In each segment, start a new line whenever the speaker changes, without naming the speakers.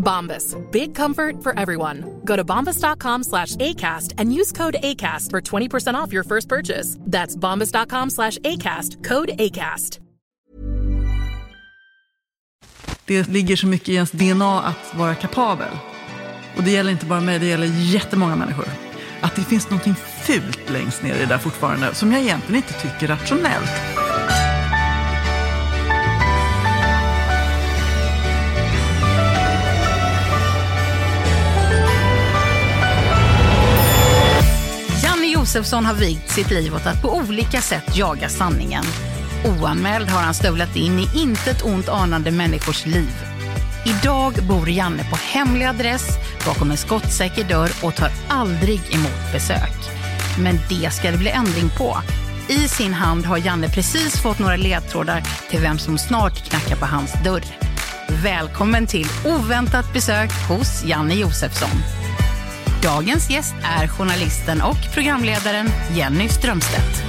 Bombas. Big comfort for everyone. Go to bombas.com slash ACAST and use code ACAST for 20% off your first purchase. That's bombas.com slash ACAST. Code ACAST.
Det ligger så mycket i ens DNA att vara kapabel. Och det gäller inte bara mig, det gäller jättemånga människor. Att det finns någonting fult längst ner i det där fortfarande, som jag egentligen inte tycker rationellt.
Josefsson har vigt sitt liv åt att på olika sätt jaga sanningen. Oanmäld har han stövlat in i intet ont anande människors liv. Idag bor Janne på hemlig adress bakom en skottsäker dörr och tar aldrig emot besök. Men det ska det bli ändring på. I sin hand har Janne precis fått några ledtrådar till vem som snart knackar på hans dörr. Välkommen till oväntat besök hos Janne Josefsson. Dagens gäst är journalisten och programledaren Jenny Strömstedt.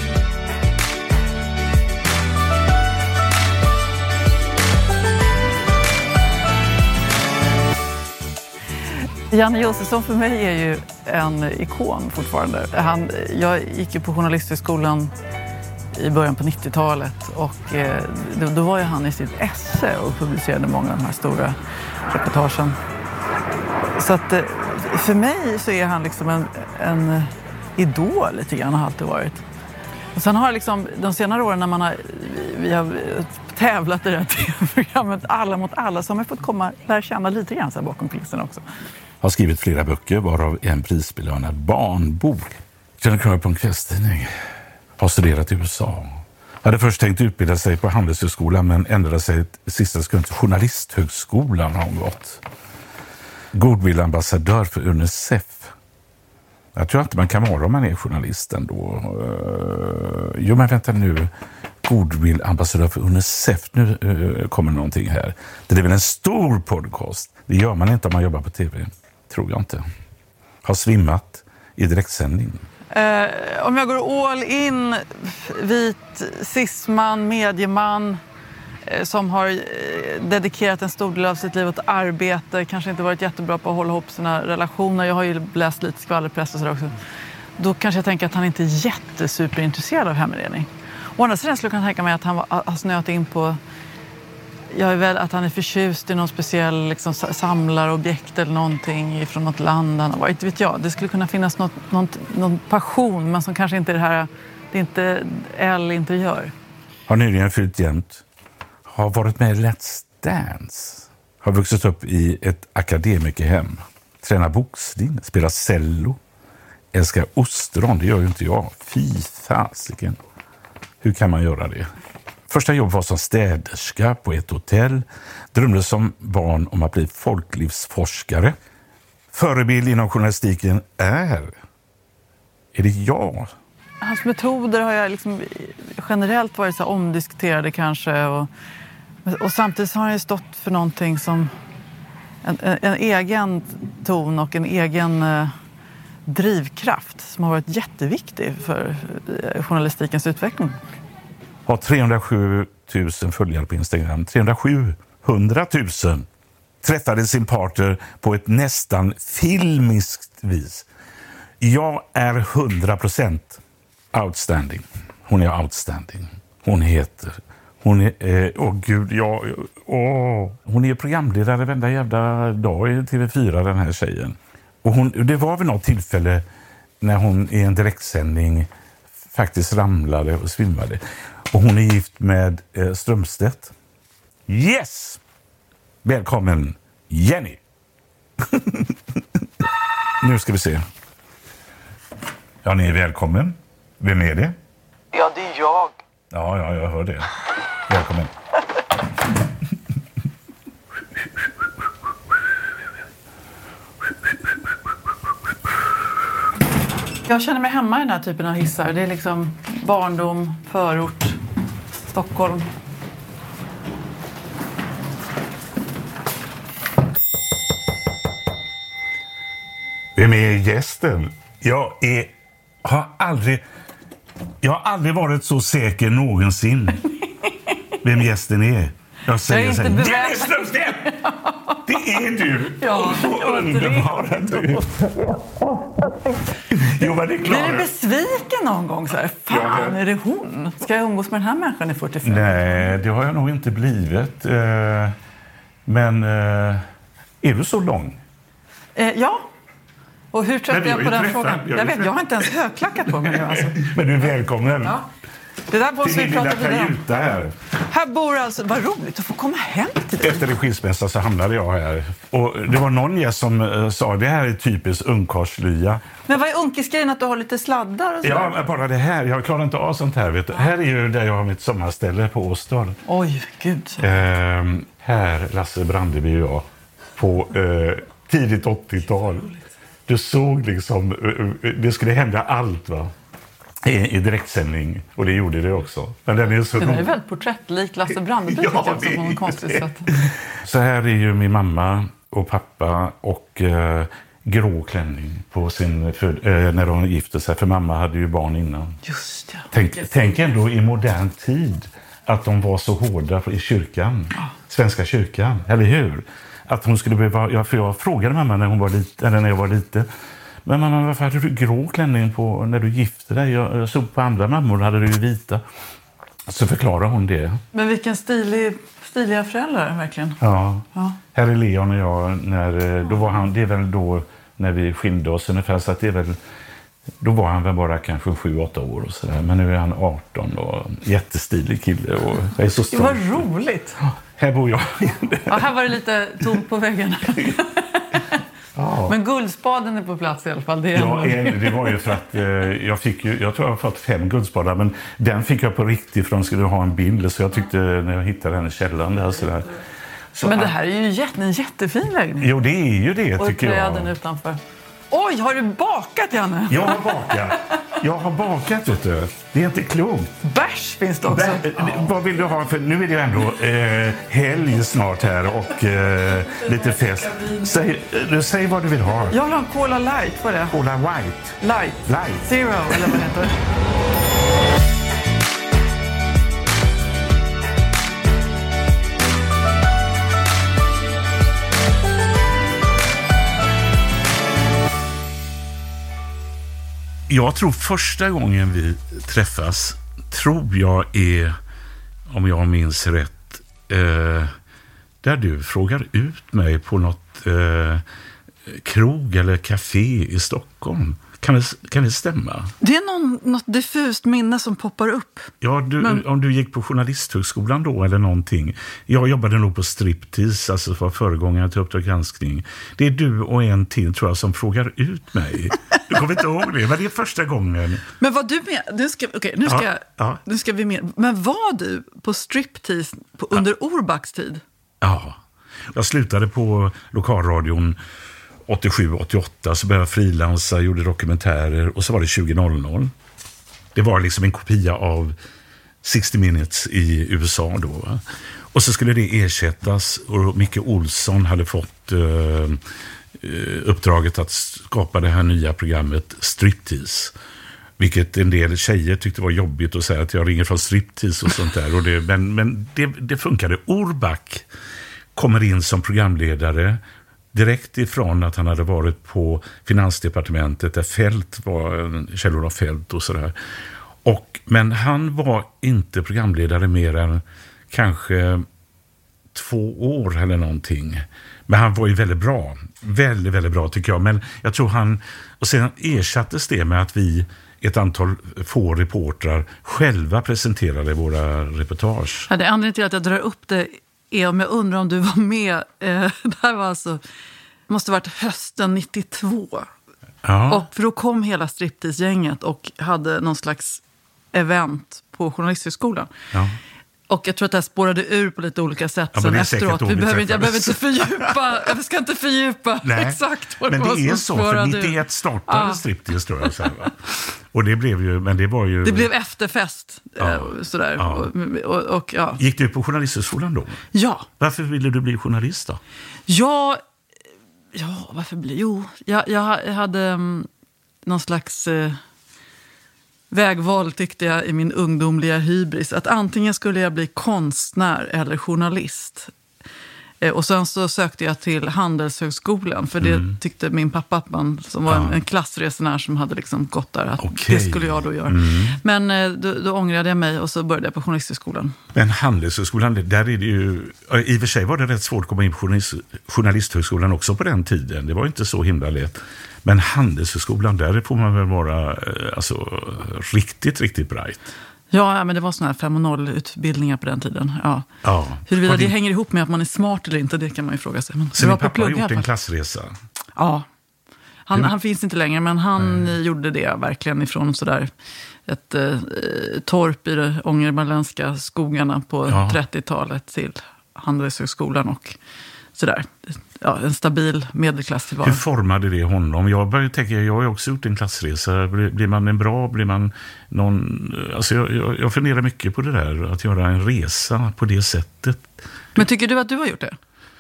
Janne Josefsson för mig är ju en ikon fortfarande. Han, jag gick ju på Journalisthögskolan i början på 90-talet och eh, då, då var ju han i sitt esse och publicerade många av de här stora reportagen. Så att eh, för mig så är han liksom en, en idol lite grann, har alltid varit. Och sen har liksom de senare åren när man har, vi har tävlat i det här tv-programmet Alla mot alla så har man fått komma lära känna lite grann så här bakom kulisserna också.
Har skrivit flera böcker, varav en prisbelönad barnbok. Känner krav på en kvällstidning. Har studerat i USA. Hade först tänkt utbilda sig på Handelshögskolan men ändrade sig till sista sekund till Journalisthögskolan har hon gått. Goodwill-ambassadör för Unicef. Jag tror inte man kan vara om man är journalist ändå. Uh, jo, men vänta nu. Goodwill-ambassadör för Unicef. Nu uh, kommer någonting här. Det är väl en stor podcast? Det gör man inte om man jobbar på tv. Tror jag inte. Har svimmat i direktsändning.
Uh, om jag går all in, vit cisman, medieman Eh, som har eh, dedikerat en stor del av sitt liv åt arbete, kanske inte varit jättebra på att hålla ihop sina relationer. Jag har ju läst lite skvallerpress och sådär också. Då kanske jag tänker att han inte är jättesuperintresserad av heminredning. Å andra sidan skulle jag kunna tänka mig att han har snöat in på jag är väl att han är förtjust i någon speciell liksom, samlarobjekt eller någonting från något land han har varit. vet jag. Det skulle kunna finnas något, något, någon passion men som kanske inte är det här, det är inte L interiör.
Har nyligen fyllt jämnt. Har varit med i Let's Dance. Har vuxit upp i ett akademikerhem. Tränar boxning, spelar cello. Älskar ostron, det gör ju inte jag. Fy fasiken. Hur kan man göra det? Första jobb var som städerska på ett hotell. Drömde som barn om att bli folklivsforskare. Förebild inom journalistiken är... Är det jag?
Hans metoder har jag liksom generellt varit så omdiskuterade kanske. Och, och samtidigt har han ju stått för någonting som en, en, en egen ton och en egen eh, drivkraft som har varit jätteviktig för eh, journalistikens utveckling.
Har 307 000 följare på Instagram. 307 100 000 träffade sin partner på ett nästan filmiskt vis. Jag är 100 procent outstanding. Hon är outstanding. Hon heter... Hon är... Eh, åh gud, jag... Åh. Hon är programledare varenda jävla dag i TV4, den här tjejen. Och hon, det var vid något tillfälle när hon i en direktsändning faktiskt ramlade och svimmade. Och hon är gift med eh, Strömstedt. Yes! Välkommen Jenny! nu ska vi se. Ja, ni är välkommen. Vem är det?
Ja, det är jag.
Ja, ja, jag hör det. Välkommen.
Jag känner mig hemma i den här typen av hissar. Det är liksom barndom, förort, Stockholm.
Vem är gästen? Jag är, har aldrig... Jag har aldrig varit så säker någonsin vem gästen är. Jag säger
Jag är
så här. Dennis Strömstedt! Det är du!
Ja,
Vad underbara du! Jo, men det är
Blir
klart.
du besviken någon gång? Så här, Fan, är det hon? Ska jag umgås med den här människan i 45?
Nej, det har jag nog inte blivit. Eh, Men eh, är du så lång?
Eh, ja. Och hur
Men
trött
vi
är
har
jag på den
träffat-
frågan? Jag
ju
vet, jag har inte ens högklackat på mig nu. Alltså.
Men du är välkommen
Ja. Det där måste vi prata vidare
här.
Här bor alltså... Vad roligt att få komma hem till dig.
Efter en skilsmässa så hamnade jag här. Och det var någon gäst som eh, sa det här är typiskt ungkarlslya.
Men vad är unkisgrejen att du har lite sladdar och så?
Ja, bara det här. Jag klarar inte av sånt här. Vet du. Här är ju där jag har mitt sommarställe på Åstad.
Oj, gud.
Ehm, här, Lasse Brandeby och jag, på eh, tidigt 80-tal. Du såg liksom, eh, eh, det skulle hända allt va? I, i direktsändning. Och det gjorde det också. Men den är så
där är väldigt porträttlikt Lasse Brandeby
Ja,
också på något konstigt sätt.
Så här är ju min mamma och pappa och eh, grå klänning på sin, för, eh, när de gifte sig. För mamma hade ju barn innan.
Just ja.
Tänk, tänk ändå i modern tid att de var så hårda i kyrkan. Svenska kyrkan, eller hur? Att hon skulle behöva, ja, för jag frågade mamma när, hon var lite, eller när jag var liten. Men mamma, varför hade du grå klänning på när du gifte dig? Jag, jag såg på andra mammor, hade du vita. Så förklarar hon det.
Men vilken stilig, stiliga föräldrar verkligen.
Ja.
Ja.
Här är Leon och jag, när, eh, då var han, det är väl då när vi skilde oss ungefär, så att det är väl, då var han väl bara kanske 7-8 år och sådär. Men nu är han 18 och jättestilig kille och jag är så
Det
stolt.
var roligt.
Här bor jag.
Ja, här var det lite tomt på väggarna.
Ja.
Men guldspaden är på plats i alla fall. Det
Ja, en, det var ju för att eh, jag fick ju, jag tror jag har fått fem guldspadar, men den fick jag på riktigt för de skulle ha en bild. Så jag tyckte när jag hittade den i källaren där sådär. Så
Men det här är ju en jättefin lägenhet.
Jo, det är ju det
Och
tycker
träden
jag.
utanför. Oj, har du bakat Janne?
Jag har bakat. Jag har bakat, vet du. Det är inte klokt.
Bärs finns det också.
Bä- Vad vill du ha? För nu är det ju ändå eh, helg snart här och eh, lite fest. Säg, eh, säg vad du vill ha.
Jag vill ha en Cola light. Vad är det?
Cola White.
Light.
Light.
Zero, eller vad det heter.
Jag tror första gången vi träffas, tror jag är, om jag minns rätt, eh, där du frågar ut mig på något eh, krog eller café i Stockholm. Kan det, kan det stämma?
Det är någon, något diffust minne som poppar upp.
Ja, du,
Men-
om du gick på Journalisthögskolan då eller någonting. Jag jobbade nog på Striptease, alltså var föregångare till Uppdrag granskning. Det är du och en till tror jag som frågar ut mig. Du kommer inte ihåg det, men det är första gången.
Men vad du med, nu ska, okej, nu ska,
Ja, ja.
Nu ska vi med. Men var du på striptease på, under Orbacks tid?
Ja. Jag slutade på lokalradion 87-88, så började jag frilansa, gjorde dokumentärer och så var det 2000. Det var liksom en kopia av 60 minutes i USA då. va. Och så skulle det ersättas och Micke Olsson hade fått eh, eh, uppdraget att skapa det här nya programmet Striptease. Vilket en del tjejer tyckte var jobbigt att säga att jag ringer från striptease och sånt där. Och det, men men det, det funkade. Orback kommer in som programledare direkt ifrån att han hade varit på Finansdepartementet där Fält var, Kjell-Olof Fält och sådär. Och, men han var inte programledare mer än kanske två år eller någonting. Men han var ju väldigt bra. Väldigt, väldigt bra tycker jag. Men jag tror han... Och sen ersattes det med att vi, ett antal få reportrar, själva presenterade våra reportage.
Ja, det anledningen till att jag drar upp det är om jag undrar om du var med. Eh, det här var alltså, måste ha varit hösten 92.
Ja.
Och för då kom hela striptease-gänget och hade någon slags event på Journalisthögskolan.
Ja.
Och jag tror att det här spårade ur på lite olika sätt
Ja, men
sen efteråt. Vi behöver inte, jag behöver inte fördjupa, jag ska inte fördjupa
Nej.
exakt vad
Men
det var
det är så, för
spårade ur.
91 startade
Ja.
striptease tror jag. Så här? Och det blev ju, men det var ju...
Det blev efterfest.
Ja.
eh, Sådär.
Ja.
Och, och, och, ja.
Gick du på Journalisthögskolan då?
ja.
Varför ville du bli journalist då?
Jag... Ja, varför blir... Jo, jag, jag, hade um, någon slags eh, vägval tyckte jag i min ungdomliga hybris. Att antingen skulle jag bli konstnär eller journalist. Eh, och sen så sökte jag till Handelshögskolan. För det tyckte min pappa, att man, som var en,
Mm. Ja.
en klassresenär som hade liksom gått där, att
Okej.
det skulle jag då göra.
Mm.
Men eh, då, då ångrade jag mig och så började jag på Journalisthögskolan.
Men Handelshögskolan, där är det ju... I och för sig var det rätt svårt att komma in på journalist, Journalisthögskolan också på den tiden. Det var inte så himla lätt. Men Handelshögskolan, där får man väl vara eh, alltså, riktigt, riktigt bright.
Ja, men det var såna här 5 och 0-utbildningar på den tiden. Ja.
Ja.
Huruvida
Har
det
din-
hänger ihop med att man är smart eller inte, det kan man ju fråga sig. Men
Så din
på
pappa har gjort en klassresa?
Ja. Han, han finns inte längre, men han gjorde det verkligen ifrån sådär ett eh, torp i de ångermanländska skogarna på
Ja.
30-talet till Handelshögskolan och sådär. Ja, en stabil medelklasstillvaro.
Hur formade det honom? Jag börjar tänka, jag har ju också gjort en klassresa. Blir, blir man en bra, blir man någon... Alltså jag, jag, jag funderar mycket på det där, att göra en resa på det sättet.
Men tycker du att du har gjort det?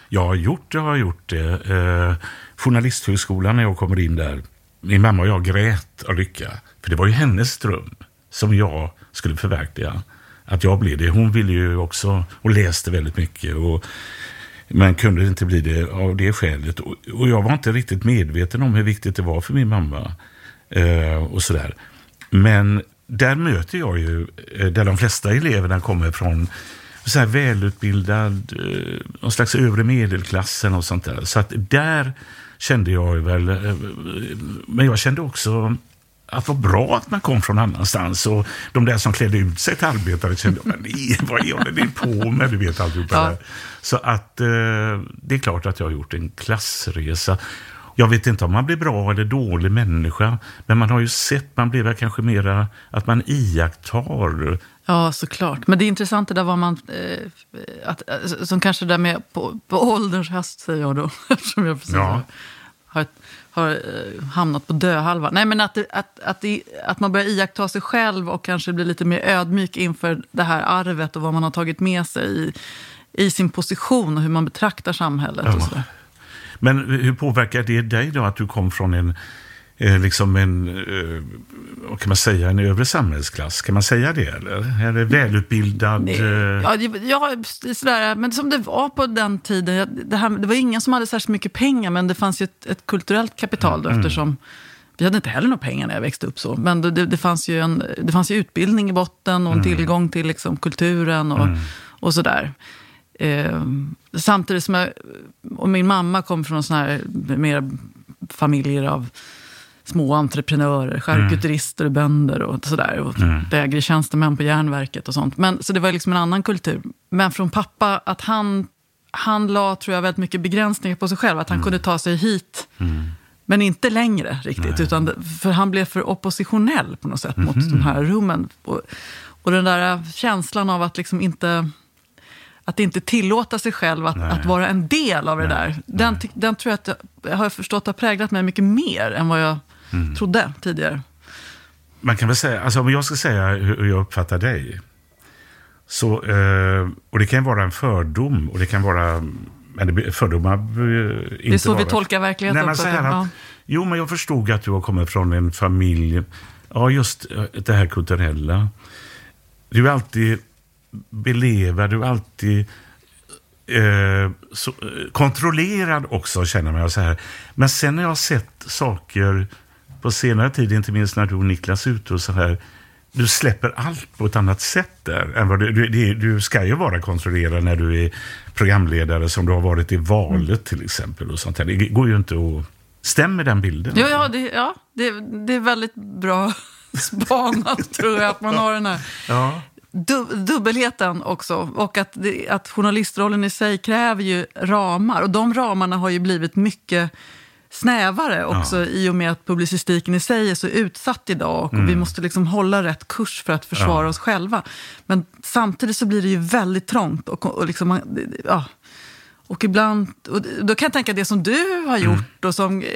Jag har gjort det, jag har gjort det. Eh, Journalisthögskolan, när jag kommer in där, min mamma och jag grät av lycka. För det var ju hennes dröm som jag skulle förverkliga. Att jag blev det. Hon ville ju också, och läste väldigt mycket. Och, men kunde inte bli det av det skälet. Och, och jag var inte riktigt medveten om hur viktigt det var för min mamma. Eh, och sådär. Men där möter jag ju, eh, där de flesta eleverna kommer från, så här välutbildad, eh, någon slags övre medelklassen och sånt där. Så att där kände jag ju väl, eh, men jag kände också att var bra att man kom från annanstans. Och de där som klädde ut sig till arbetare kände, men nej, vad håller ni på med? Du vet alltihopa
Ja.
Så att eh, det är klart att jag har gjort en klassresa. Jag vet inte om man blir bra eller dålig människa, men man har ju sett, man blir väl kanske mera att man iakttar.
Ja, såklart. Men det är intressant det där vad man... Eh, att, eh, som kanske det där med på, på ålderns höst, säger jag då. Eftersom jag precis
Ja.
har, har eh, hamnat på döhalva. Nej, men att, att, att, att man börjar iaktta sig själv och kanske blir lite mer ödmjuk inför det här arvet och vad man har tagit med sig i, i sin position och hur man betraktar samhället. Och
Ja.
sådär.
Men hur påverkar det dig då att du kom från en, eh, liksom en, eh, kan man säga, en övre samhällsklass? Kan man säga det eller? Är det välutbildad?
Nej.
eh,
Ja, ja, sådär. Men som det var på den tiden. Det, här, det var ingen som hade särskilt mycket pengar, men det fanns ju ett, ett kulturellt kapital då, eftersom vi hade inte heller några pengar när jag växte upp. så. Men det, det, fanns, ju en, det fanns ju utbildning i botten och en tillgång till liksom, kulturen och, och sådär. Eh, samtidigt som jag, och min mamma kom från sån här mer familjer av små entreprenörer, charkuterister och bönder och sådär. Och lägre tjänstemän på järnverket och sånt. Men, så det var liksom en annan kultur. Men från pappa, att han, han la, tror jag, väldigt mycket begränsningar på sig själv. Att han kunde ta sig hit, men inte längre riktigt. Utan, för han blev för oppositionell på något sätt mot de här rummen. Och, och den där känslan av att liksom inte att inte tillåta sig själv att, att vara en del av det där. Den, den tror jag att jag har förstått har präglat mig mycket mer än vad jag trodde tidigare.
Man kan väl säga, alltså om jag ska säga hur jag uppfattar dig. Så, eh, och det kan vara en fördom och det kan vara men fördomar inte
Det är så vi tolkar verkligheten
Nej, men
också,
så
att ja.
Jo, men jag förstod att du har kommit från en familj, ja just eh, det här kulturella. Du är alltid belevad, du är alltid eh, så, eh, kontrollerad också känner man så här. Men sen har jag sett saker på senare tid, inte minst när du och Niklas är ute och så här. Du släpper allt på ett annat sätt där. Än vad du, du, du ska ju vara kontrollerad när du är programledare som du har varit i valet
Mm.
till exempel. och sånt där. Det går ju inte att... Stämmer den bilden?
Ja, ja, det, ja det, det är väldigt bra spanat tror jag, att man har den här
Ja.
du, dubbelheten också. Och att, det, att journalistrollen i sig kräver ju ramar. Och de ramarna har ju blivit mycket snävare också i och med att publicistiken i sig är så utsatt idag. Och vi måste liksom hålla rätt kurs för att försvara
Mm. Ja.
oss själva. Men samtidigt så blir det ju väldigt trångt. Och, och liksom, ja. Och ibland, och då kan jag tänka det som du har
Mm.
gjort och som eh,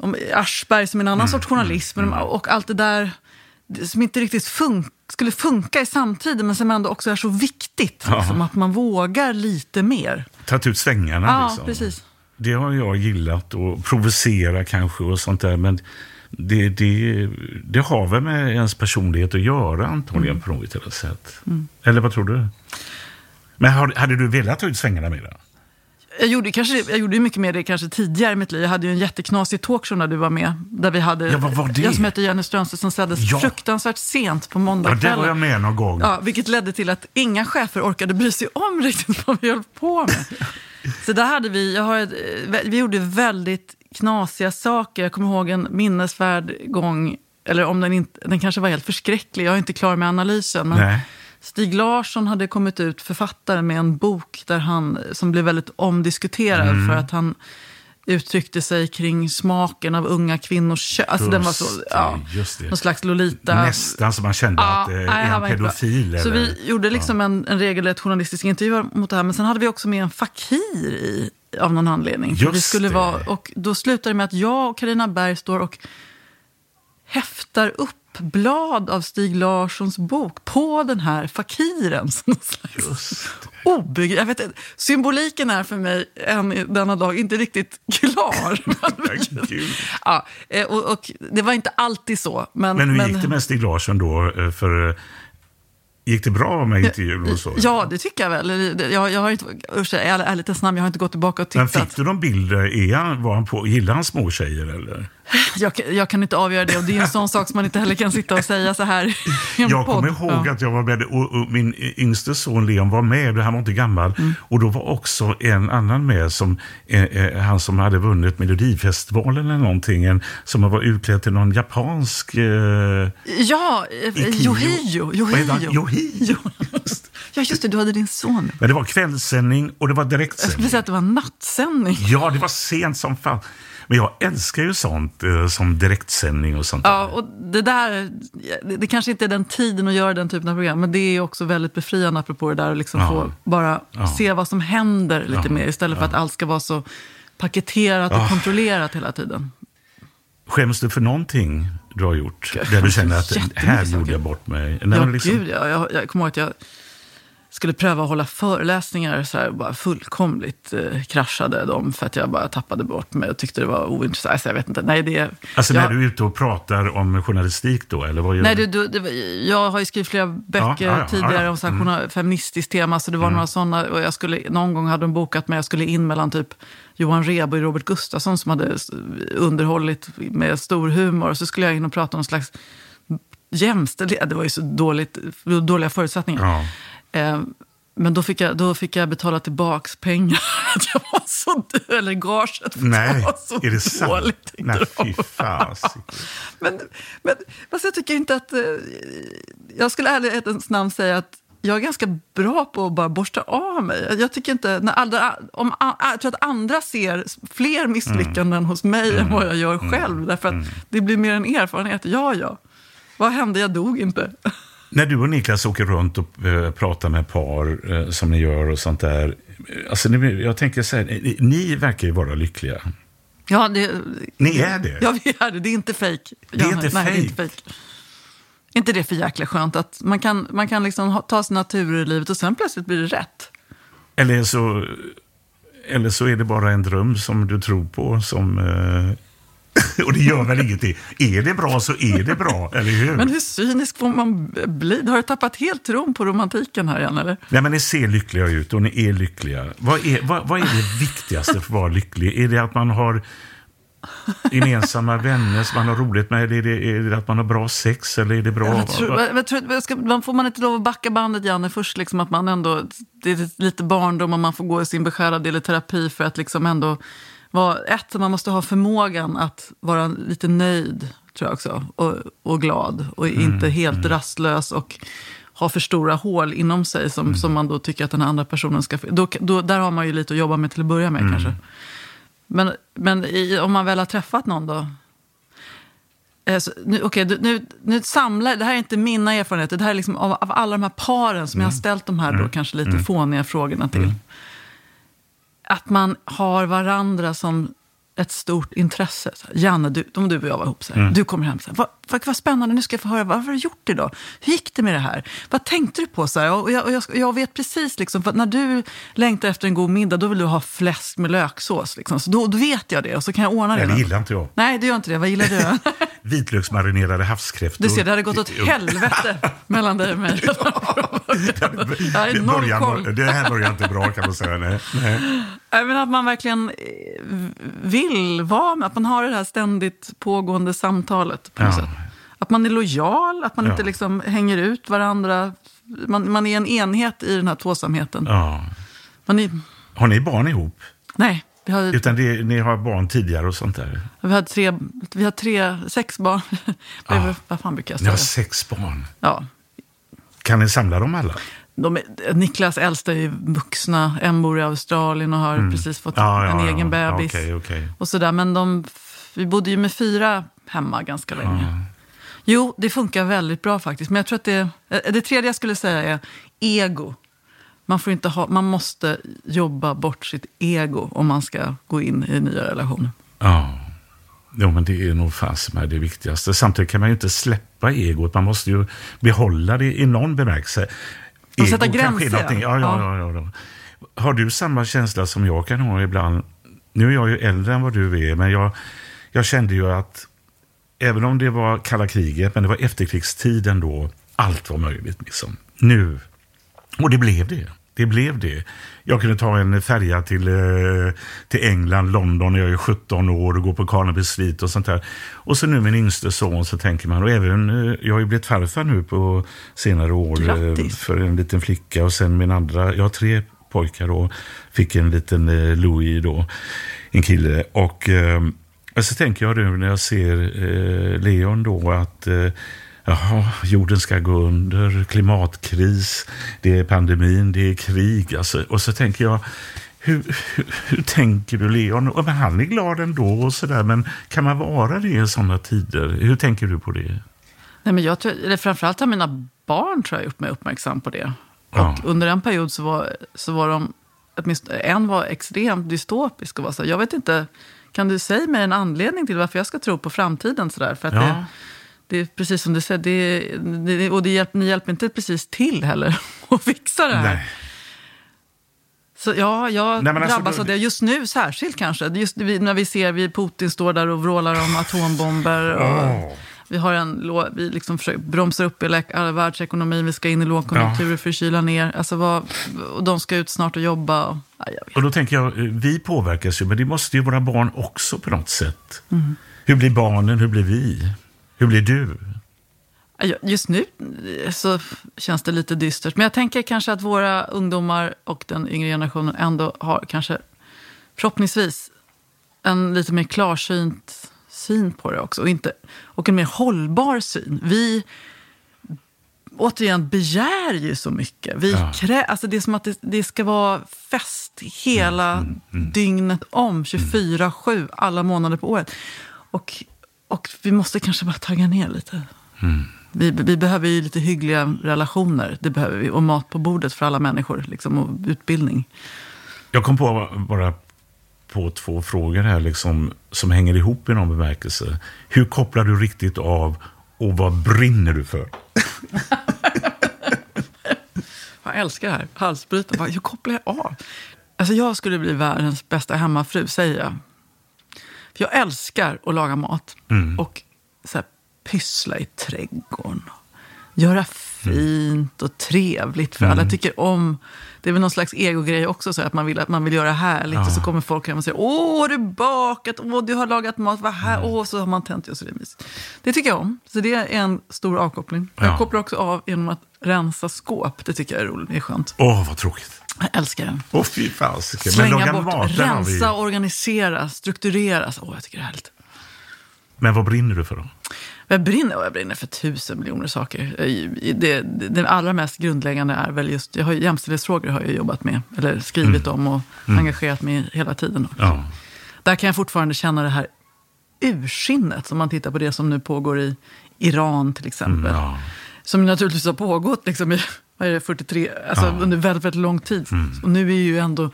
om Aschberg som en annan
Mm,
sorts journalism men, och allt det där som inte riktigt fun skulle funka i samtiden men som ändå också är så viktigt.
Ja.
Liksom, att man vågar lite mer.
Tagit ut svängarna
Ja,
liksom.
precis.
Det har jag gillat och provocera kanske och sånt där. Men det, det, det har väl med ens personlighet att göra antagligen
Mm.
på något eller sätt. Eller vad tror du? Men hade du velat ta ut svängarna mer?
Jag gjorde, kanske, jag gjorde mycket mer det kanske tidigare i mitt liv. Jag hade ju en jätteknasig talkshow när du var med. Där vi hade,
Ja, vad var det?
Jag som heter Jenny Strömstedt som sändes
Ja.
fruktansvärt sent på
Ja,
måndagskvällen.
det var jag med någon gång.
Ja, vilket ledde till att inga chefer orkade bry sig om riktigt vad vi höll på med. Så där hade vi, jag har eh, vi gjorde väldigt knasiga saker. Jag kommer ihåg en minnesvärd gång, eller om den inte, den kanske var helt förskräcklig, jag är inte klar med analysen. Men
Nej.
Stig Larsson hade kommit ut, författare, med en bok där han, som blev väldigt omdiskuterad
Mm.
för att han uttryckte sig kring smaken av unga kvinnors kön. Alltså den var så, ja,
just det.
någon slags Lolita.
Nästan som man kände att det
nej,
är
han
pedofil.
Så
eller?
vi gjorde liksom en, en regelrätt journalistisk intervju mot det här. Men sen hade vi också med en fakir i, av någon anledning.
Just
vi skulle
det.
vara, och då slutade det med att jag och Karina Berg står och häftar upp blad av Stig Larssons bok på den här fakiren. Obegri- jag vet, symboliken är för mig än denna dag inte riktigt klar. Ja, eh, och, och det var inte alltid så. Men,
Men hur gick det med Stig Larsson då? eh, För, eh, gick det bra med intervjun och så?
Ja, det tycker jag väl. Jag, jag har inte, usch, ärlighetens namn, jag har inte gått tillbaka och
Men
tittat.
fick du någon bilder? Är han, var han på, gillar han små tjejer eller?
Jag, kan- jag kan inte avgöra det och det är en sån sak som man inte heller kan sitta och säga så här
Jag
podd.
kommer ihåg
Ja.
att jag var med och, och min yngste son Leon var med, han var inte gammal.
Mm.
Och då var också en annan med, som, eh, eh, han som hade vunnit Melodifestivalen eller någonting, en, som var utklädd till någon japansk... Eh,
Ja, eh. Yohio. Yohio. Ja, just det, du hade din son.
Men det var kvällssändning och det var
Jag skulle
direktsändning.
säga att det var nattsändning.
Ja, det var sent som fan. Men jag älskar ju sånt eh, som direktsändning och sånt.
Ja, och det där, det, kanske inte är den tiden att göra den typen av program, men det är också väldigt befriande apropå det där att liksom
Ja.
få bara
Ja.
se vad som händer lite
Ja.
mer istället för att allt ska vara så paketerat och
Ja.
kontrollerat hela tiden.
Skäms du för någonting du har gjort? Där du känner att här gjorde jag bort mig. Nej,
Ja,
liksom-
gud ja. Jag, jag kommer ihåg att jag skulle pröva att hålla föreläsningar så här, bara fullkomligt eh, kraschade dem för att jag bara tappade bort mig och tyckte det var ointressant. Alltså, jag vet inte. Nej, det,
Alltså
jag,
när du är ute och pratar om journalistik då, eller vad gör
Nej,
du?
du, du, jag har ju skrivit flera böcker
ja, ja,
tidigare
ja, ja.
om så här, journal- feministiskt tema, så det var några sådana. Och jag skulle, någon gång hade de bokat mig, jag skulle in mellan typ Johan Rheborg och Robert Gustafsson som hade underhållit med stor humor. Och så skulle jag in och prata om någon slags jämställdhet. Det var ju så dåligt, dåliga förutsättningar.
Ja.
Eh, men då fick, jag, då fick jag betala tillbaks pengar. Att jag var så dö- eller gaget
Nej,
var så
är det sant?
dålig. tyckte
Nej, fy fasiken.
Men, men fast jag tycker inte att... Eh, jag skulle ärlighetens namn säga att jag är ganska bra på att bara borsta av mig. Jag tycker inte... När andra, om, jag tror att andra ser fler misslyckanden hos mig än vad jag gör själv. Därför att det blir mer en erfarenhet. Ja, ja. Vad hände? Jag dog inte.
När du och Niklas åker runt och eh, pratar med par eh, som ni gör och sånt där. eh, Alltså, jag tänker så här, ni, ni verkar ju vara lyckliga.
Ja, det,
Ni är det?
Ja, vi är det. Det är inte fejk.
Det är inte
Nej, det är inte fejk. inte det för jäkla skönt att man kan, man kan liksom ta sina turer i livet och sen plötsligt blir det rätt.
Eller så Eller så är det bara en dröm som du tror på som... Och det gör väl ingenting. Är det bra så är det bra, eller hur?
Men hur cynisk får man bli? Har du tappat helt tron på romantiken här igen, eller?
Nej, men ni ser lyckliga ut och ni är lyckliga. Vad är, vad, vad är det viktigaste för att vara lycklig? Är det att man har gemensamma vänner som man har roligt med? Är det, är det att man har bra sex? Eller är det bra...
Jag tror, jag tror, jag ska, får man inte lov att backa bandet, Janne, först liksom att man ändå... Det är lite barndom och man får gå i sin beskärda del i terapi för att liksom ändå vara... Ett, man måste ha förmågan att vara lite nöjd, tror jag också, och, och glad. Och
Mm,
inte helt rastlös och ha för stora hål inom sig som,
Mm.
som man då tycker att den andra personen ska... Då, då, där har man ju lite att jobba med till att börja med
Mm.
kanske. Men, men i, om man väl har träffat någon då? Eh, så, nu, du- nu, nu samlar, det här är inte mina erfarenheter, det här är liksom av, av alla de här paren som jag har ställt de här då kanske lite fåniga frågorna till. Att man har varandra som ett stort intresse. Så Janne, du, om du och jag var ihop, så här, du kommer hem, så här, vad, vad, vad spännande, nu ska jag få höra, vad har du gjort idag? Hur gick det med det här? Vad tänkte du på? Så här, och jag, och jag, jag vet precis, liksom, för när du längtar efter en god middag, då vill du ha fläsk med löksås. Liksom. Så då, då vet jag det och så kan jag ordna det.
Nej, det gillar inte jag.
Nej, det gör inte det. Vad gillar du?
Vitlöksmarinerade havskräftor.
Du ser, det hade gått åt helvete mellan dig och mig.
Det, börjar,
koll.
det här börjar inte bra kan man säga. Nej. Nej.
Nej, men att man verkligen eh, vill vara med, att man har det här ständigt pågående samtalet. På något
Ja.
sätt. Att man är lojal, att man
Ja.
inte liksom hänger ut varandra. Man, man är en enhet i den här tvåsamheten.
Ja.
Är,
Har ni barn ihop?
nej, vi har,
Utan det, ni har barn tidigare och sånt där?
vi har, tre, vi har tre, sex barn.
Ja.
Vad fan brukar jag
Ni har
säga?
sex barn.
Ja.
Kan ni samla dem alla?
De är, Niklas äldsta är ju vuxna, en bor i Australien och har precis fått
Mm. Ja,
en
ja,
egen bebis.
Okej, okej.
Och sådär. Men de, vi bodde ju med fyra hemma ganska länge. Jo, det funkar väldigt bra faktiskt. Men jag tror att det, eh, det tredje jag skulle säga är ego. Man, får inte ha, man måste jobba bort sitt ego om man ska gå in i nya relationer.
Ja. Jo, men det är nog fasen med det viktigaste. Samtidigt kan man ju inte släppa egot. Man måste ju behålla det i någon bemärkelse.
Och sätta
Ego kanske är
gränser,
Ja, ja, ja. Ja, ja. Har du samma känsla som jag kan ha ibland? Nu är jag ju äldre än vad du är, men jag, jag kände ju att även om det var kalla kriget, men det var efterkrigstiden då, allt var möjligt. Liksom. Nu. Och det blev det. Det blev det. Jag kunde ta en färja till, eh, till England, London, när jag är 17 år och gå på Carnaby Street och sånt där. Och så nu min yngste son så tänker man, och även, eh, jag har ju blivit farfar nu på senare år eh,
Grattis.
för en liten flicka och sen min andra, jag har tre pojkar och fick en liten Louis då, en kille. Och, och så tänker jag nu när jag ser eh, Leon då att eh, Jaha, jorden ska gå under, klimatkris, det är pandemin, det är krig. Alltså, och så tänker jag, hur, hur, hur tänker du Leon? Och, men han är glad ändå och sådär, men kan man vara det i sådana tider? Hur tänker du på det?
Nej, men jag tror, eller framförallt har mina barn tror jag, gjort mig uppmärksam på det.
Ja.
Och under en period så var, så var de, åtminstone en var extremt dystopisk och var så jag vet inte, kan du säga mig en anledning till varför jag ska tro på framtiden? Så där? För att
Ja.
det, det är precis som du säger, det, det, och det hjälp, ni hjälper inte precis till heller att fixa det här.
Nej.
Så ja, jag
Nej, alltså,
drabbas av det. Just nu särskilt kanske. Just när vi ser vi Putin står där och vrålar om atombomber. Och Vi, har en, vi liksom försöker bromsa upp äh, världsekonomin. Vi ska in i lågkonjunkturer för att kyla ner. Alltså vad, och de ska ut snart och jobba. Och, nej.
Och då tänker jag, eh, vi påverkas ju, men det måste ju våra barn också på något sätt.
Mm.
Hur blir barnen? Hur blir vi? Hur blir du?
Ja, Just nu eh, så känns det lite dystert. Men jag tänker kanske att våra ungdomar och den yngre generationen ändå har kanske förhoppningsvis en lite mer klarsynt syn på det också. Och, inte, och en mer hållbar syn. Vi återigen begär ju så mycket. Vi
Ja.
krä, alltså det är som att det, det ska vara fest hela dygnet om, 24-7, alla månader på året. Och, och vi måste kanske bara tagga ner lite. Vi, vi behöver ju lite hyggliga relationer, det behöver vi. Och mat på bordet för alla människor, liksom, och utbildning.
Jag kom på bara på två frågor här liksom, som hänger ihop i någon bemärkelse. Hur kopplar du riktigt av och vad brinner du för?
Jag älskar det här, halsbrytaren. Hur kopplar jag av? Alltså jag skulle bli världens bästa hemmafru, säger jag. För jag älskar att laga mat.
Mm.
Och så här, pyssla i trädgården. Göra fint och trevligt för
Mm.
alla. Tycker om... Det är väl någon slags egogrej också, så att man vill, att man vill göra härligt. Och så kommer folk hem och säger Åh, har du bakat? Åh, du har lagat mat. Vad här?
Mm.
Åh, så har man tänt. Och så det, är mysigt. det tycker jag om. Så det är en stor avkoppling.
Ja.
Jag kopplar också av genom att rensa skåp. Det tycker jag är roligt. Det är skönt.
Åh, vad tråkigt.
Jag älskar det.
Åh, fy fasiken.
Slänga bort,
mat, vi...
rensa, organisera, strukturera. Åh, jag tycker det är härligt.
Men vad brinner du för då?
Jag brinner, jag brinner för tusen miljoner saker. Det, det, det allra mest grundläggande är väl just, jag har, ju- jämställdhetsfrågor har jag jobbat med, eller skrivit om och engagerat mig hela tiden.
Ja.
Där kan jag fortfarande känna det här urskinnet, om man tittar på det som nu pågår i Iran till exempel.
Mm, ja.
Som naturligtvis har pågått liksom i vad är det, 43, alltså
Ja. Mm.
under väldigt, väldigt lång tid. Och nu är ju ändå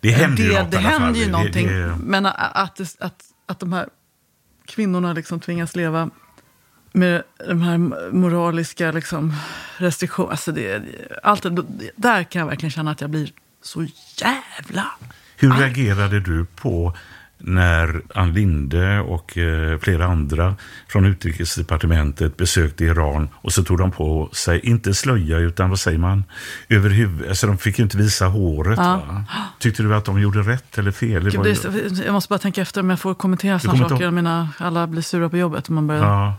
Det händer ju
det,
något
det händer ju
Det-
någonting.
det-
Men att, att, att, att de här kvinnorna liksom tvingas leva med de här moraliska liksom, restriktionerna. Alltså det, allt det, där kan jag verkligen känna att jag blir så jävla...
Hur reagerade du på när Ann Linde och eh, flera andra från utrikesdepartementet besökte Iran och så tog de på sig, inte slöja utan vad säger man, över huvudet, alltså de fick ju inte visa håret. Va? Tyckte du att de gjorde rätt eller fel?
Gud, det jag måste bara tänka efter om jag får kommentera sådana saker.
ihåg-
menar, alla blir sura på jobbet. Om man börjar...
ja.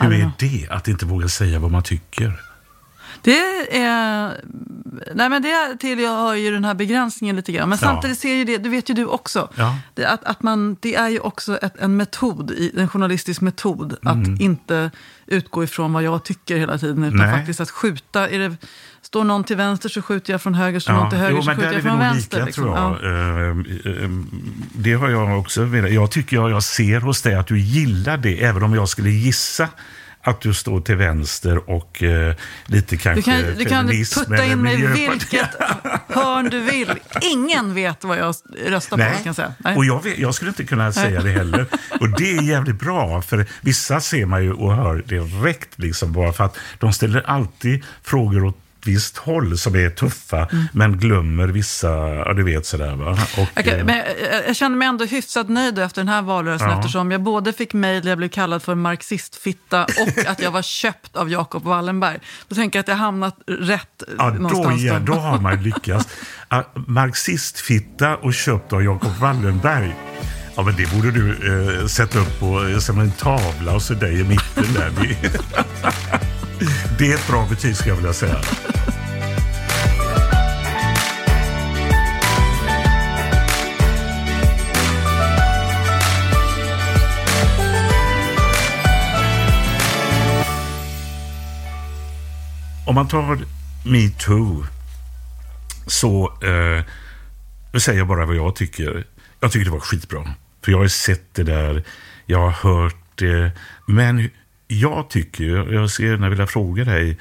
Hur är det att inte våga säga vad man tycker?
Det är... Nej men det tillhör ju den här begränsningen lite grann. Men
Ja.
samtidigt ser ju det, det vet ju du också.
Ja.
Det, att, att man, det är ju också ett, en metod, i- en journalistisk metod. Att inte utgå ifrån vad jag tycker hela tiden. Utan
Mm. Nej.
faktiskt att skjuta. Är det, står någon till vänster så skjuter jag från höger. Står någon till höger
jo,
så skjuter jag från vänster.
lika,
liksom.
tror jag.
Ja.
Eh, eh, Det har jag också velat. Jag tycker jag, jag ser hos dig att du gillar det, även om jag skulle gissa att du står till vänster och eh, lite
Du
kanske
kan, du kan putta in mig i vilket hörn du vill. Ingen vet vad jag röstar på.
Nej,
Kan jag, säga. Nej.
och jag, vet, jag skulle inte kunna säga det heller. Och det är jävligt bra, för vissa ser man ju och hör direkt, liksom, bara för att de ställer alltid frågor åt visst håll som är tuffa,
Mm.
men glömmer vissa, ja du vet sådär va. Och,
kan-
eh,
men jag, jag känner mig ändå hyfsat nöjd efter den här valrörelsen
Ja.
eftersom jag både fick mejl där jag blev kallad för marxistfitta och att jag var köpt av Jacob Wallenberg. Då tänker jag att jag hamnat rätt eh,
Ja, då,
någonstans.
ja,
då.
då har man lyckats. Ah, Marxistfitta och köpt av Jacob Wallenberg. Ja, men det borde du eh, sätta upp på, eh, som en tavla och så dig i mitten där. Det, är ett bra betyg skulle jag vilja säga. Om man tar metoo så eh, nu säger jag bara vad jag tycker. Jag tycker det var skitbra. För jag har ju sett det där, jag har hört det. Men jag tycker, ju- jag skulle gärna vilja fråga dig,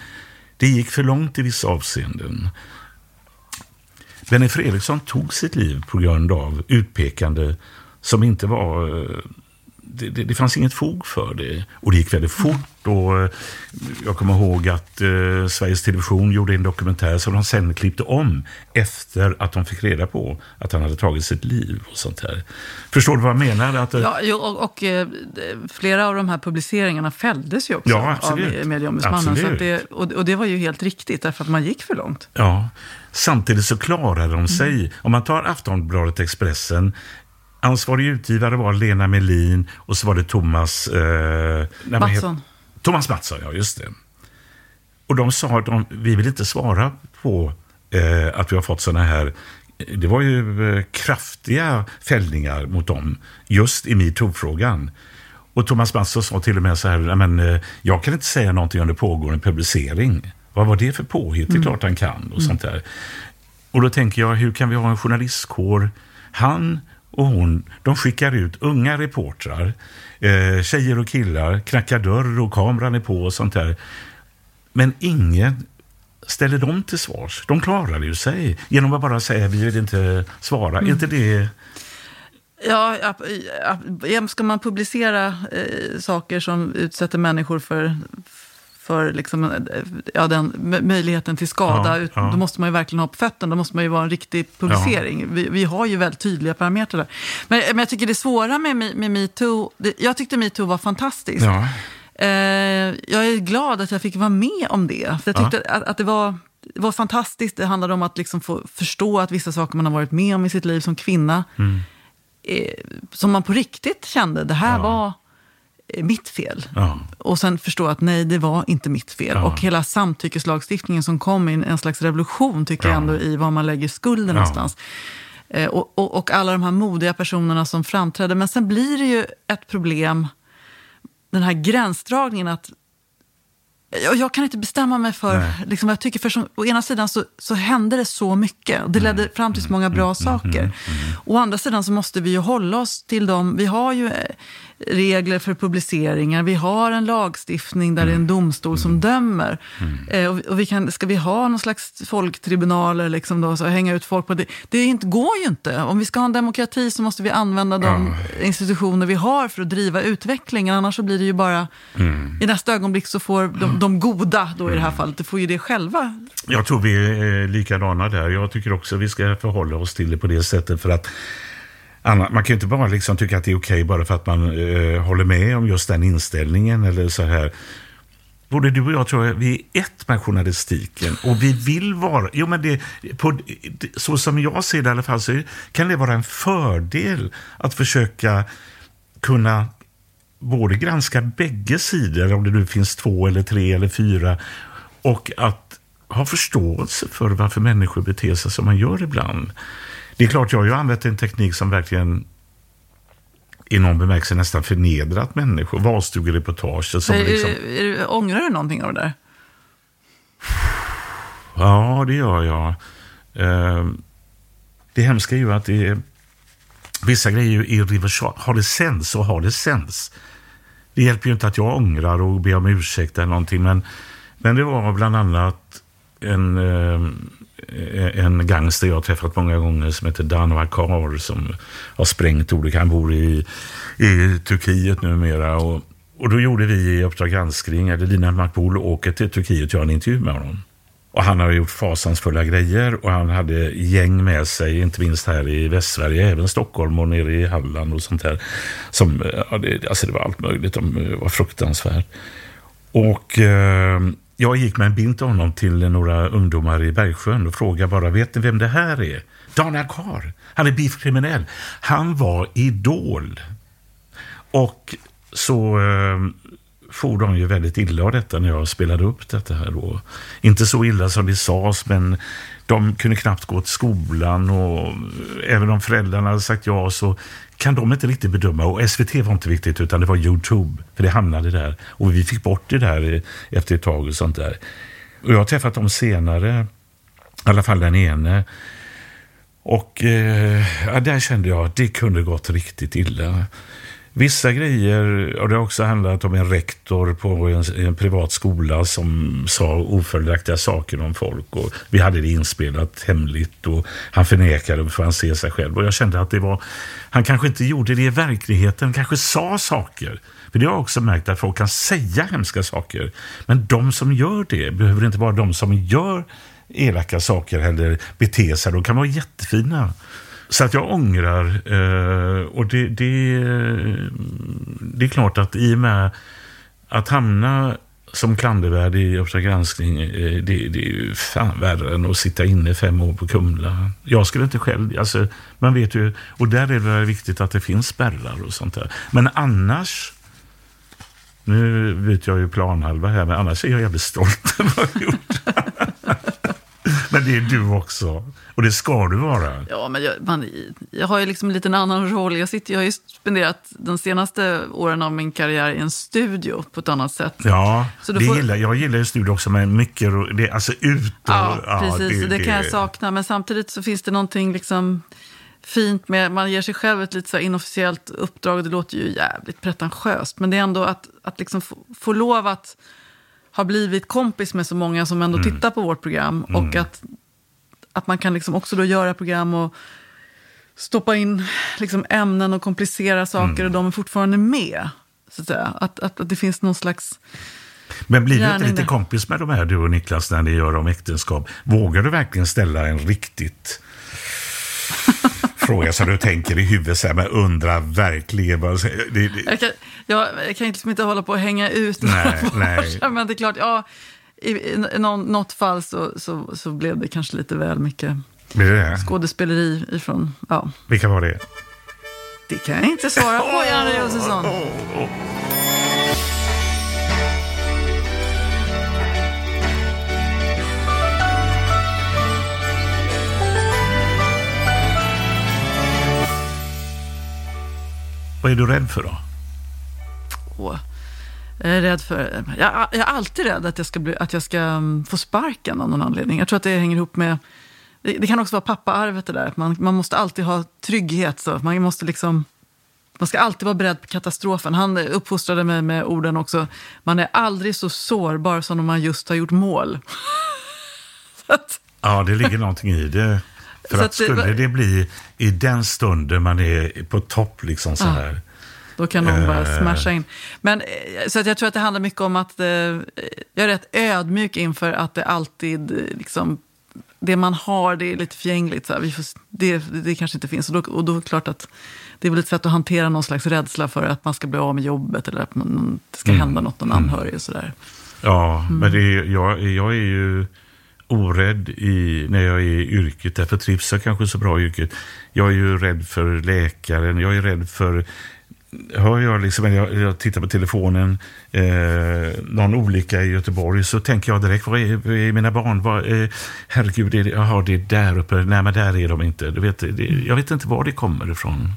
det gick för långt i vissa avseenden. Benny Fredriksson tog sitt liv på grund av utpekande som inte var... Eh, det, det, det fanns inget fog för det. Och det gick väldigt fort. Och eh, jag kommer ihåg att eh, Sveriges Television gjorde en dokumentär som de sen klippte om efter att de fick reda på att han hade tagit sitt liv. och sånt här. Förstår du vad jag menar? Att, eh,
Ja, och, och eh, flera av de här publiceringarna fälldes ju också
Ja, absolut.
av medieombudsmannen. Så det, och, och det var ju helt riktigt, därför att man gick för långt.
Ja, samtidigt så klarade de sig. Om man tar Aftonbladet Expressen, ansvarig utgivare var Lena Melin och så var det Thomas... Eh,
Mattsson.
Thomas Mattsson, ja just det. Och de sa att de, vi vill inte svara på eh, att vi har fått sådana här det var ju eh, kraftiga fällningar mot dem just i metoo-frågan. Och Thomas Mattsson sa till och med så här, "Nej, men, eh, jag kan inte säga någonting under pågående publicering. Vad var det för påhitt? Det är klart han kan och sånt där. Och då tänker jag, hur kan vi ha en journalistkår? Han och hon, de skickar ut unga reportrar, eh, tjejer och killar, knackar dörr och kameran är på och sånt där. Men ingen ställer dem till svars. De klarar ju sig genom att bara säga vi vill inte svara. Är inte det...
Ja, ska man publicera eh, saker som utsätter människor för, för liksom, eh, ja, den möjligheten till skada.
Ja, ja.
Då måste man ju verkligen ha på fötterna, då måste man ju vara en riktig publicering. Vi, vi har ju väldigt tydliga parametrar där. Men, men jag tycker det svåra med, med, metoo, jag tyckte metoo var fantastiskt.
Ja.
Eh, jag är glad att jag fick vara med om det. För jag tyckte att, att det, var, det var fantastiskt. Det handlade om att liksom få förstå att vissa saker man har varit med om i sitt liv som kvinna, eh, som man på riktigt kände, det här var eh, mitt fel.
Ja.
Och sen förstå att nej, det var inte mitt fel.
Ja.
Och hela samtyckeslagstiftningen som kom i en, slags revolution, tycker jag
Ja.
ändå, i var man lägger skulden någonstans. Eh, och, och, och alla de här modiga personerna som framträdde. Men sen blir det ju ett problem, den här gränsdragningen att jag, jag kan inte bestämma mig för
Nej.
liksom, vad jag tycker. För som, å ena sidan så, så hände det så mycket och det ledde
Mm.
fram till så många bra saker. Å andra sidan så måste vi ju hålla oss till dem. Vi har ju eh, regler för publiceringar. Vi har en lagstiftning där det är
Mm.
en domstol som dömer. Eh, och, och vi kan, ska vi ha någon slags folktribunaler, liksom då, så hänga ut folk på det? Det inte, går ju inte. Om vi ska ha en demokrati så måste vi använda de institutioner vi har för att driva utvecklingen. Annars så blir det ju bara,
Mm.
i nästa ögonblick så får de, de goda då i det här fallet, det får ju det själva.
Jag tror vi är likadana där. Jag tycker också vi ska förhålla oss till det på det sättet. För att Anna, man kan ju inte bara liksom tycka att det är okej bara för att man eh, håller med om just den inställningen eller så här. Både du och jag tror jag, vi är ett med journalistiken och vi vill vara, jo men det, på, så som jag ser det i alla fall så kan det vara en fördel att försöka kunna både granska bägge sidor, om det nu finns två eller tre eller fyra, och att ha förståelse för varför människor beter sig som man gör ibland. Det är klart, jag har ju använt en teknik som verkligen i någon bemärkelse nästan förnedrat människor. Valstugereportaget som
är,
liksom...
är, är, ångrar du någonting av det där?
Ja, det gör jag. Eh, Det hemska är ju att det är, vissa grejer är ju irreversibla. Har det sens så har det sens. Det hjälper ju inte att jag ångrar och ber om ursäkt eller någonting. Men, men det var bland annat en, eh, Eh, en gangster jag har träffat många gånger som heter Dan Kar som har sprängt olika, han bor i, i Turkiet numera. Och, och då gjorde vi i Uppdrag granskning, eller Lina Makbul åker till Turkiet och gör en intervju med honom. Och han har gjort fasansfulla grejer och han hade gäng med sig, inte minst här i Västsverige, även Stockholm och nere i Halland och sånt där. Som, ja, det, alltså det var allt möjligt, de var fruktansvärt. Och eh, jag gick med en bild till honom till några ungdomar i Bergsjön och frågade bara, vet ni vem det här är? Daniel Carr, han är bifkriminell. Han var idol. Och så eh, for de ju väldigt illa av detta när jag spelade upp detta här då. Inte så illa som det sades, men de kunde knappt gå till skolan och eh, även om föräldrarna hade sagt ja så kan de inte riktigt bedöma. Och SVT var inte viktigt utan det var Youtube, för det hamnade där. Och vi fick bort det där eh, efter ett tag och sånt där. Och jag har träffat dem senare, i alla fall den ene. Och eh, ja, där kände jag att det kunde gått riktigt illa. Vissa grejer, och det har också handlat om en rektor på en, en privat skola som sa ofördelaktiga saker om folk. Och vi hade det inspelat hemligt och han förnekade för han ser sig själv. Och jag kände att det var, han kanske inte gjorde det i verkligheten, han kanske sa saker. För det har jag också märkt att folk kan säga hemska saker. Men de som gör det behöver inte vara de som gör elaka saker eller beter sig. De kan vara jättefina. Så att jag ångrar. Eh, och det, det, det är klart att i och med att hamna som klandervärd i Uppdrag granskning, eh, det, det är ju fan värre än att sitta inne fem år på Kumla. Jag skulle inte själv, alltså, man vet ju, och där är det viktigt att det finns spärrar och sånt där. Men annars, nu byter jag ju planhalva här, men annars är jag jävligt stolt över vad jag har gjort. Men det är du också. Och det ska du vara.
Ja, men jag, man, jag har ju liksom en liten annan roll. Jag, sitter, jag har ju spenderat de senaste åren av min karriär i en studio på ett annat sätt.
Ja,
Så
det
får-
gillar, jag gillar ju studio också, men mycket, det, alltså ut och...
Ja, precis.
det,
Det, kan jag sakna. Men samtidigt så finns det någonting liksom fint med, man ger sig själv ett lite så inofficiellt uppdrag. Det låter ju jävligt pretentiöst. Men det är ändå att, att liksom få, få lov att ha blivit kompis med så många som ändå
Mm.
tittar på vårt program. Och att, att man kan liksom också då göra program och stoppa in liksom ämnen och komplicera saker
Mm.
och de är fortfarande med. Så att, säga. Att, att, att det finns någon slags
Men blir du inte lite kompis med de här, du och Niklas, när ni gör om äktenskap? Vågar du verkligen ställa en riktigt fråga som du tänker i huvudet, så här, men undrar verkligen vad... Det, det,
Jag kan, jag, jag kan liksom inte hålla på att hänga ut
Nej, nej.
Men det är klart, ja, i, i, i något fall så, så, så blev det kanske lite väl mycket skådespeleri ifrån, ja.
Vilka var det?
Det kan jag inte svara på, Janne Josefsson.
Vad är du rädd för då?
Åh, Jag är rädd för... Jag, jag är alltid rädd att jag ska, bli, att jag ska mm, få sparken av någon anledning. Jag tror att det hänger ihop med... Det, det kan också vara pappaarvet det där. Man, man måste alltid ha trygghet. Så. Man måste liksom... Man ska alltid vara beredd på katastrofen. Han uppfostrade mig med orden också. Man är aldrig så sårbar som om man just har gjort mål. att,
Ja, det ligger någonting i det. För
Så
att
att det-
skulle det bli i den stunden man är på topp, liksom så här.
Då kan någon bara
Eh.
smasha in. Men, eh, så att jag tror att det handlar mycket om att eh, jag är rätt ödmjuk inför att det alltid, eh, liksom, det man har, det är lite förgängligt. Så här. Vi får, det, det kanske inte finns. Och då, och då är det klart att det är väl ett sätt att hantera någon slags rädsla för att man ska bli av med jobbet eller att man, det ska hända något någon anhörig och sådär.
Ja,
Mm.
men det är, jag, jag är ju orädd i, när jag är i yrket. Därför trivs jag kanske så bra i yrket. Jag är ju rädd för läkaren. Jag är rädd för... Hör jag, liksom, jag, jag tittar på telefonen, eh, någon olycka i Göteborg, så tänker jag direkt, vad är, är mina barn? Vad, eh, herregud, är det, jaha, det är där uppe. Nej, men där är de inte. Du vet, det, jag vet inte var det kommer ifrån.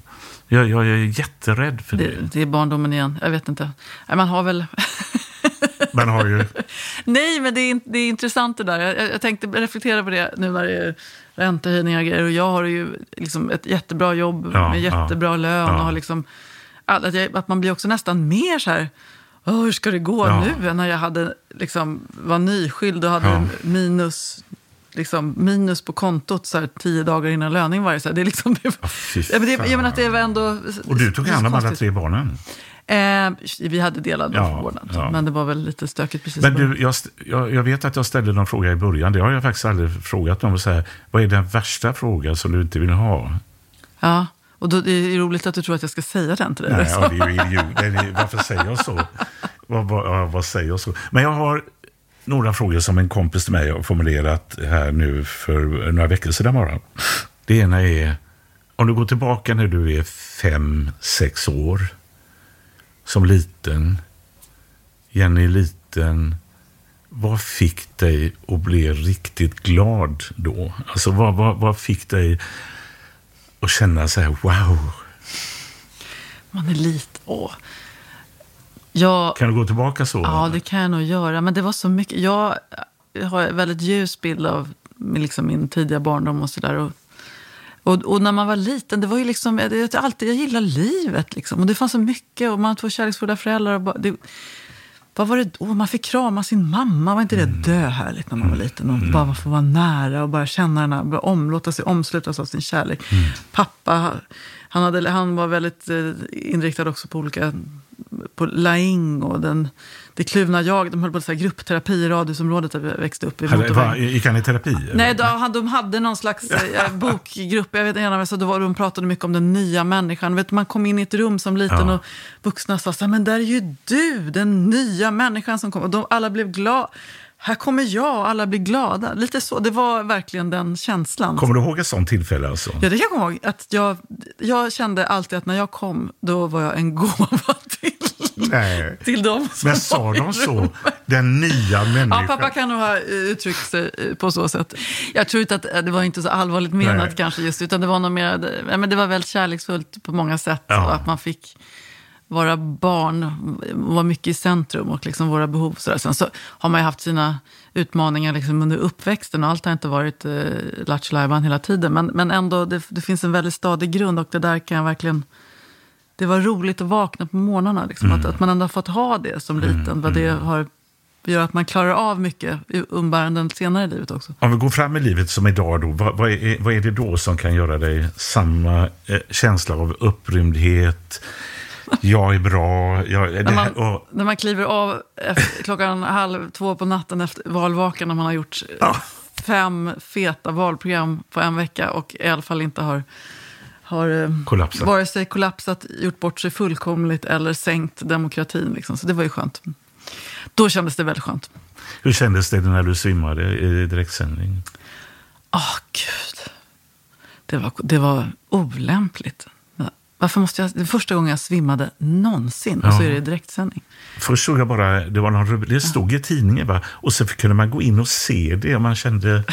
Jag, jag är jätterädd för det.
Det, det är barndomen igen. Jag vet inte. Man har väl...
Man har ju...
Nej, men det är, det är intressant det där. Jag, jag- tänkte reflektera på det nu när det är räntehöjningar och grejer. Och jag har ju liksom ett jättebra jobb
Ja,
med jättebra
ja,
lön.
ja.
Och har liksom, att, jag, att man blir också nästan mer så här, "Åh, hur ska det gå
Ja.
nu? Än när jag hade, liksom, var nyskild och hade
Ja.
minus, liksom, minus på kontot så här, tio dagar innan löning varje. Så här, det är liksom, men det, jag menar att det var ändå...
Och du tog hand om alla tre barnen.
Eh, vi hade delad
Ja,
vårdnad,
ja.
men det var väl lite stökigt precis.
Men du, jag, jag, jag vet att jag ställde någon fråga i början. Det har jag faktiskt aldrig frågat någon. Så här, vad är den värsta frågan som du inte vill ha?
Ja, och då, det är roligt att du tror att jag ska säga den till dig.
Nej, ja, det är ju idiot. Varför säger jag så? Vad, vad, vad säger jag så? Men jag har några frågor som en kompis till mig har formulerat här nu för några veckor sedan bara. Det ena är, om du går tillbaka när du är fem, sex år, som liten, Jenny liten, vad fick dig att bli riktigt glad då? Alltså vad, vad, vad fick dig att känna så här, wow?
Man är lite... Åh. Jag,
Kan du gå tillbaka så?
ja, det kan jag nog göra. Men det var så mycket. Jag, har en väldigt ljus bild av liksom min tidiga barndom och sådär. Och, och, när man var liten, det var ju liksom... Jag, jag, alltid, jag gillar livet liksom. Och det fanns så mycket. Och man hade två kärleksfulla föräldrar. Och bara, det, vad var det då? Man fick krama sin mamma. Var inte det döhärligt när man var liten? Och bara få vara nära och bara känna den här, bara om, låta sig omslutas av sin kärlek. Pappa, han, hade, han var väldigt eh, inriktad också på olika, på Laing och den, det kluvna jag. De höll på med gruppterapi i radhusområdet där vi växte upp. I
var, gick han i terapi?
Nej, då, de hade någon slags eh, bokgrupp. Jag vet inte, så det var, de pratade mycket om den nya människan. Vet, man kom in i ett rum som liten
Ja.
och vuxna sa så här, men där är ju du, den nya människan som kommer. Och de, alla blev glada. Här kommer jag och alla blir glada. Lite så, det var verkligen den känslan.
Kommer du ihåg ett sånt tillfälle? Alltså?
Ja, det kan jag ihåg. Att jag, jag kände alltid att när jag kom, då var jag en gåva till,
Nej.
till dem som
Men sa de så? Den nya människan?
Ja, pappa kan nog ha eh, uttryckt sig eh, på så sätt. Jag tror inte att eh, det var inte så allvarligt menat
Nej.
kanske just, utan det var nog mer, men det var väldigt kärleksfullt på många sätt.
Ja.
Att man fick vara barn, vara mycket i centrum och liksom våra behov. Så. Sen så har man ju haft sina utmaningar liksom under uppväxten och allt har inte varit eh, lattjo hela tiden. Men, men ändå, det, det finns en väldigt stadig grund och det där kan jag verkligen... Det var roligt att vakna på morgnarna. Liksom, att, att man ändå har fått ha det som liten. Vad det har, gör att man klarar av mycket i umbäranden senare i livet också.
Om vi går fram i livet som idag, då, vad, vad, är, vad är det då som kan göra dig samma eh, känsla av upprymdhet, Jag är bra. Jag,
När
här,
man,
och,
när man kliver av efter, klockan halv två på natten efter valvakan när man har gjort eh, fem feta valprogram på en vecka och i alla fall inte har, har eh,
Kollapsat.
vare sig kollapsat, gjort bort sig fullkomligt eller sänkt demokratin. Liksom. Så det var ju skönt. Då kändes det väldigt skönt.
hur kändes det när du svimmade i direktsändning?
Åh, gud. Det var, det var olämpligt. Varför måste jag... Det första gången jag svimmade någonsin och så
Ja.
är det direktsändning.
Först såg jag bara, det, var någon, det stod i tidningen va? och så kunde man gå in och se det man kände,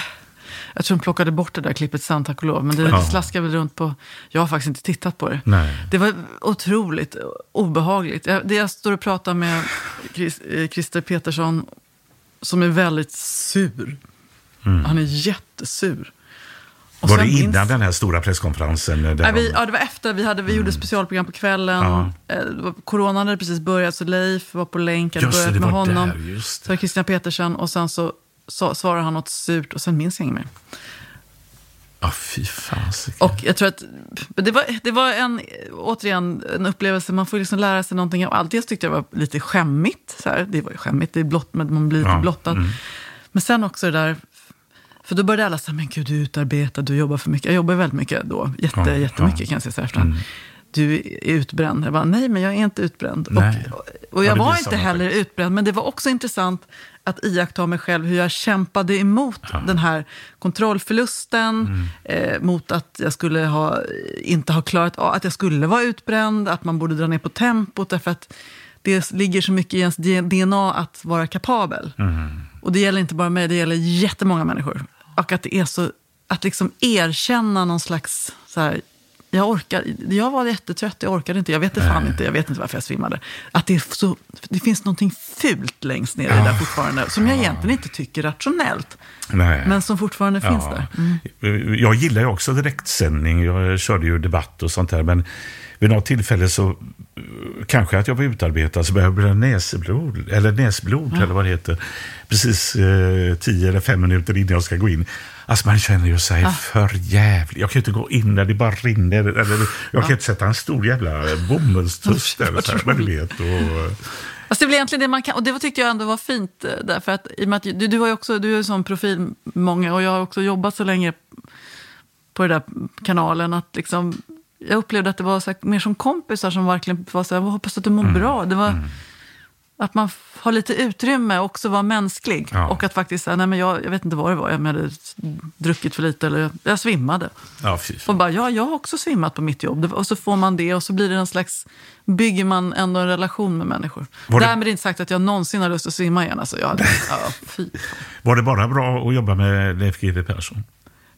Jag tror de plockade bort det där klippet sen, tack och lov. Men det
Ja.
slaskade väl runt på... Jag har faktiskt inte tittat på det.
nej.
Det var otroligt obehagligt. Jag, det jag står och pratar med Chris, eh, Christer Petersson, som är väldigt sur. Han är jättesur. Och
Mm. Var det innan den här stora presskonferensen? Där
Nej, vi,
de-
ja, det var efter. Vi, hade, vi gjorde specialprogram på kvällen.
Ja.
Eh, Coronan hade precis börjat, så Leif var på länk. Jag hade börjat med honom.
där, just
Så det Christian Petersen och sen så, så svarade han något surt och sen minns jag inget mer.
Ja, fy fasiken.
Och jag tror att det var, det var en, återigen en upplevelse, man får liksom lära sig någonting av allt. Dels tyckte jag det var lite skämmigt, så här. det var ju skämmigt, det är blott, men man blir lite
Ja,
blottad.
mm.
Men sen också det där, för då började alla säga, men gud du är utarbetad, du jobbar för mycket. Jag jobbar väldigt mycket då, jätte,
Ja,
jättemycket
ja.
kan jag säga så här efterhand. Du är utbränd. Jag bara, nej men jag är inte utbränd.
Nej.
Och, och jag
Ja,
var inte heller
effekt.
utbränd, men det var också intressant att iaktta mig själv hur jag kämpade emot den här kontrollförlusten,
Mm.
eh, mot att jag skulle ha, inte ha klarat av, att jag skulle vara utbränd, att man borde dra ner på tempot, därför att det ligger så mycket i ens DNA att vara kapabel.
Mm.
Och det gäller inte bara mig, det gäller jättemånga människor. Och att det är så, att liksom erkänna någon slags, så här, jag orkar, jag var jättetrött, jag orkade inte, jag vet det fan inte, jag vet inte varför jag svimmade. Att det, så, det finns någonting fult längst ner i det där fortfarande, som jag egentligen inte tycker rationellt,
Nej.
men som fortfarande finns där. Mm.
Jag gillar ju också direktsändning. Jag körde ju debatt och sånt där. Men vid något tillfälle så kanske att jag var utarbetad så började jag näsblod, eller näsblod eller vad det heter. Precis eh, tio eller fem minuter innan jag ska gå in. Alltså man känner ju sig för jävligt. Jag kan ju inte gå in när det bara rinner. Eller, jag kan inte sätta en stor jävla bomullstuss där. Så här, men du vet, och,
Fast det är egentligen det man kan, och det tyckte jag ändå var fint, eh, därför att, i och med att du, du har ju också, du är en sån profil, många, och jag har också jobbat så länge på den där kanalen, att liksom, jag upplevde att det var så här, mer som kompisar som verkligen var så här, jag hoppas att du mår
Mm.
bra. Det var, Att man har lite utrymme och också vara mänsklig.
Ja.
Och att faktiskt säga, nej men jag, jag vet inte vad det var, jag hade druckit för lite eller jag svimmade.
ja,
Och bara, ja, jag har också svimmat på mitt jobb. Det- Och så får man det och så blir det en slags, bygger man ändå en relation med människor.
Var det-
Därmed inte sagt att jag någonsin har lust att svimma igen. Alltså, jag, ja, fy.
Var det bara bra att jobba med Leif GW Persson?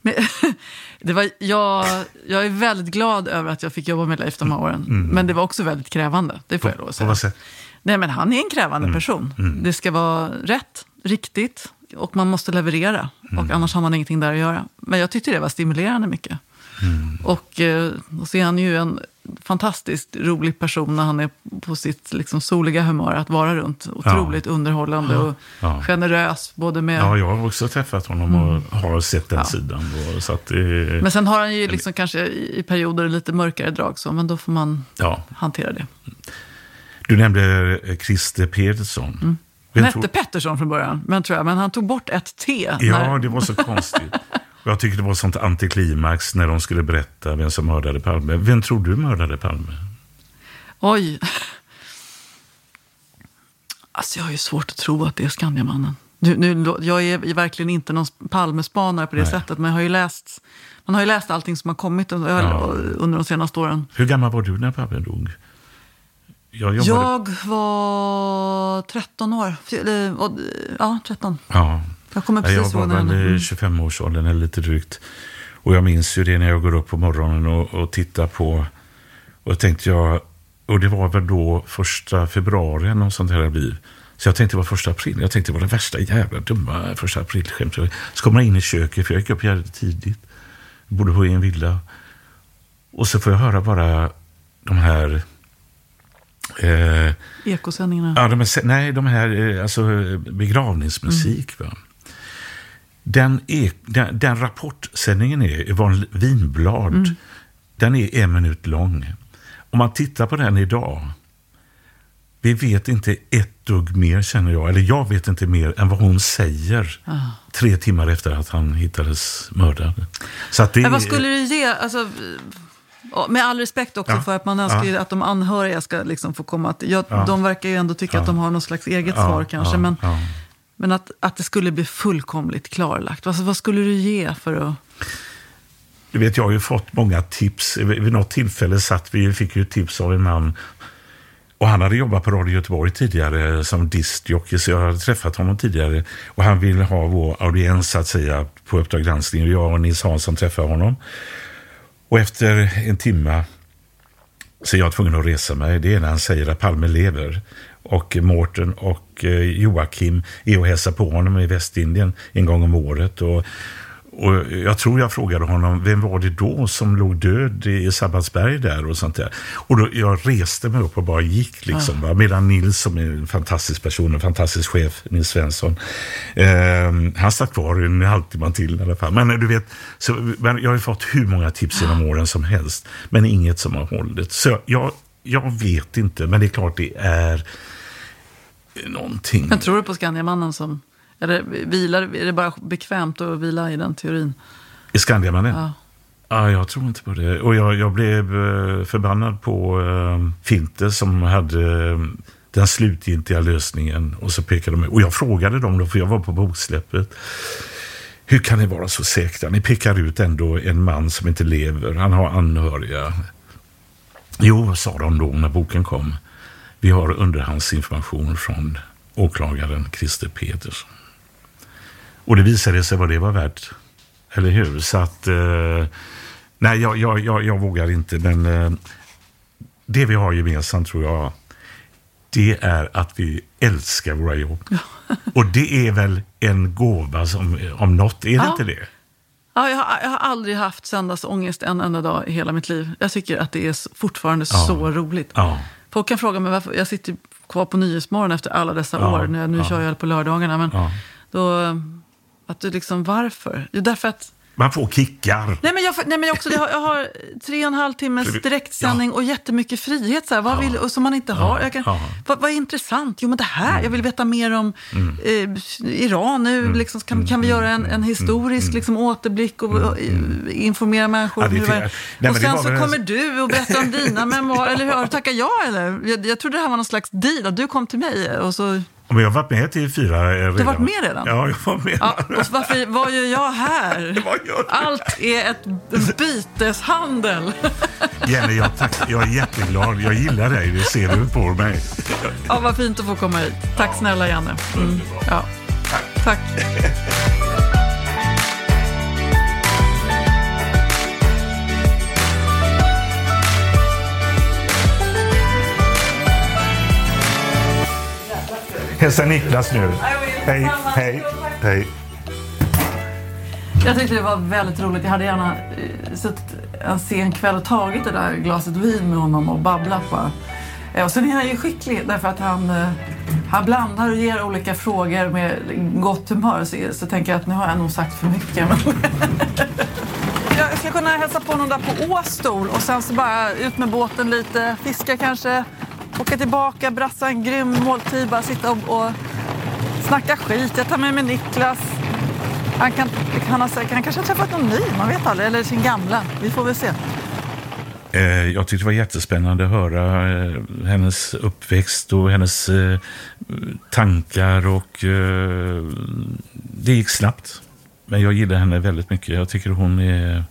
Men, det var, jag, jag är väldigt glad över att jag fick jobba med Leif de här åren. Men det var också väldigt krävande, det får jag lov att
På
säga.
vad sätt?
Nej, men han är en krävande person. Det ska vara rätt, riktigt och man måste leverera. Och annars har man ingenting där att göra. Men jag tyckte det var stimulerande mycket. Och, eh, och så är han ju en fantastiskt rolig person när han är på sitt liksom, soliga humör att vara runt. Otroligt underhållande och
Ja.
generös. Både med,
Ja, jag har också träffat honom och har sett den
Ja.
sidan. Och, så att, eh,
Men sen har han ju liksom kanske i perioder lite mörkare drag, så, men då får man
ja.
hantera det.
Du nämnde eh, Christer Pedersson.
Han
Vem
hette
tror-
Pettersson från början, men, tror jag, men han tog bort ett T.
Ja,
när-
det var så konstigt. Jag tycker det var sånt antiklimax när de skulle berätta vem som mördade Palme. Vem tror du mördade Palme?
Oj. Alltså jag har ju svårt att tro att det är Skandiamannen. Nu, nu, jag är verkligen inte någon Palmespanare på det
Nej.
sättet, men jag har ju läst, man har ju läst allting som har kommit under,
Ja.
under de senaste åren.
Hur gammal var du när Palme dog? Jag jobbade...
Jag var 13 år. Ja, 13.
Ja.
Jag kommer precis
Jag var
ihåg när
väl
han-
i 25-årsåldern eller lite drygt. Och jag minns ju det när jag går upp på morgonen och, och tittar på... Och tänkte jag... Och det var väl då första februari något sånt här blir. Så jag tänkte det var första april. Jag tänkte det var det värsta jävla dumma första aprilskämt. Så kommer jag in i köket, för jag gick upp jävligt tidigt. Bodde på en villa. Och så får jag höra bara de här... Eh,
Ekosändningarna.
Ja, de är, nej, de här eh, alltså, begravningsmusik. Va? Den, är, den, den rapportsändningen är Yvonne Winblad. Den är en minut lång. om man tittar på den idag, vi vet inte ett dugg mer känner jag, eller jag vet inte mer än vad hon säger
Ah.
tre timmar efter att han hittades mördad. Så att det,
Men vad skulle det ge? Alltså, med all respekt också
Ja.
för att man önskar
Ja.
att de anhöriga ska liksom få komma till... Ja. De verkar ju ändå tycka att de har något slags eget svar kanske. men men att, att det skulle bli fullkomligt klarlagt. Alltså, vad skulle du ge för att...
Du vet, jag har ju fått många tips. Vid något tillfälle satt vi fick ju tips av en man och han hade jobbat på Radio Göteborg tidigare som diskjockey, så jag hade träffat honom tidigare. Och han ville ha vår audiens, så att säga, på Uppdrag granskning. Och jag och Nils Hansson träffade honom. Och efter en timme så är jag tvungen att resa mig. Det är när han säger att Palme lever. Och Mårten och eh, Joakim är och hälsar på honom i Västindien en gång om året. Och, och jag tror jag frågade honom, vem var det då som låg död i Sabbatsberg där och sånt där. Och då, jag reste mig upp och bara gick liksom. Va? Medan Nils som är en fantastisk person, en fantastisk chef, Nils Svensson, eh, han satt kvar en halvtimme till i alla fall. Men du vet, så, men jag har fått hur många tips genom åren som helst, men inget som har hållit. Så jag, jag vet inte, men det är klart det är någonting.
Men tror du på Skandiamannen som... Eller vilar, är det bara bekvämt att vila i den teorin?
I Skandiamannen?
Ja.
Ja, jag tror inte på det. Och jag, jag blev eh, förbannad på uh, Finte som hade eh, den slutgiltiga lösningen. Och så pekade de Och jag frågade dem då, för jag var på boksläppet. Hur kan ni vara så säkra? Ni pekar ut ändå en man som inte lever. Han har anhöriga. Jo, sa de då när boken kom. Vi har underhandsinformation från åklagaren Christer Petersson. Och det visade sig vad det var värt. Eller hur? Så att... Eh, nej, jag, jag, jag, jag vågar inte. Men eh, det vi har gemensamt tror jag, det är att vi älskar våra jobb. Och det är väl en gåva som, om något, är det
Ja.
inte det?
Ja, jag, har, jag har aldrig haft söndagsångest en enda dag i hela mitt liv. Jag tycker att det är fortfarande
Ja.
så roligt.
Ja.
Folk kan fråga mig varför jag sitter kvar på Nyhetsmorgon efter alla dessa
Ja,
år. Nu, nu
ja.
kör jag på lördagarna. Men
Ja.
då, att du liksom, varför? Jo, därför att
Man får kickar.
Nej men, jag, nej, men jag, också, jag, har, jag har tre och en halv timmes direktsändning och jättemycket frihet. Så här, vad vill, och som man inte har. Jag kan,
Ja.
vad, vad är intressant? Jo men det här, jag vill veta mer om
Mm.
eh, Iran nu. Liksom, kan, kan vi göra en, en historisk liksom, återblick och, och eh, informera människor?
Mm. Ja,
om hur det?
Nej,
och sen så kommer du och berättar om dina memoarer. Eller hur? Har du tackat ja eller? Jag, jag trodde det här var någon slags deal, du kom till mig och så...
Men jag har varit med till fyra eh, redan.
Du har varit med redan?
Ja, jag var med.
Ja, och varför, vad gör jag här?
Vad gör?
Allt är ett byteshandel.
Jenny, jag, tack, jag är jätteglad. Jag gillar dig, det ser du på mig.
Ja, vad fint att få komma hit. Tack snälla Janne. Mm. Ja. Tack.
Hälsa Niklas nu. Hej, hej, hej.
Jag tyckte det var väldigt roligt. Jag hade gärna eh, suttit en sen kväll och tagit det där glaset vin med honom och babblat bara. Eh, Och sen är han ju skicklig därför att han, eh, han blandar och ger olika frågor med gott humör. Så, så tänker jag att nu har jag nog sagt för mycket. Jag ska kunna hälsa på någon där på Åstol och sen så bara ut med båten lite, fiska kanske, åka tillbaka, brassa en grym måltid, bara sitta och, och snacka skit. Jag tar med mig Niklas. Han, kan, han, har, säkert- han kanske har träffat någon ny, man vet aldrig. Eller sin gamla. Vi får väl se.
Eh, jag tyckte det var jättespännande att höra eh, hennes uppväxt och hennes eh, tankar och det gick snabbt. Men jag gillar henne väldigt mycket. Jag tycker hon är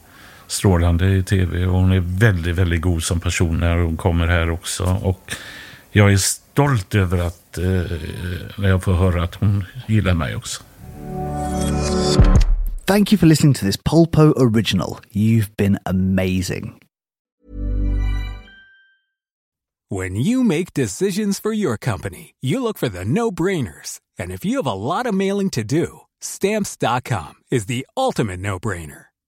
strålande i tv och hon är väldigt, väldigt god som person när hon kommer här också. Och jag är stolt över att eh, när jag får höra att hon gillar mig också.
Thank you for listening to this Polpo original. You've been amazing.
When you make decisions for your company, you look for the no brainers. And if you have a lot of mailing to do, stamps.com is the ultimate no brainer.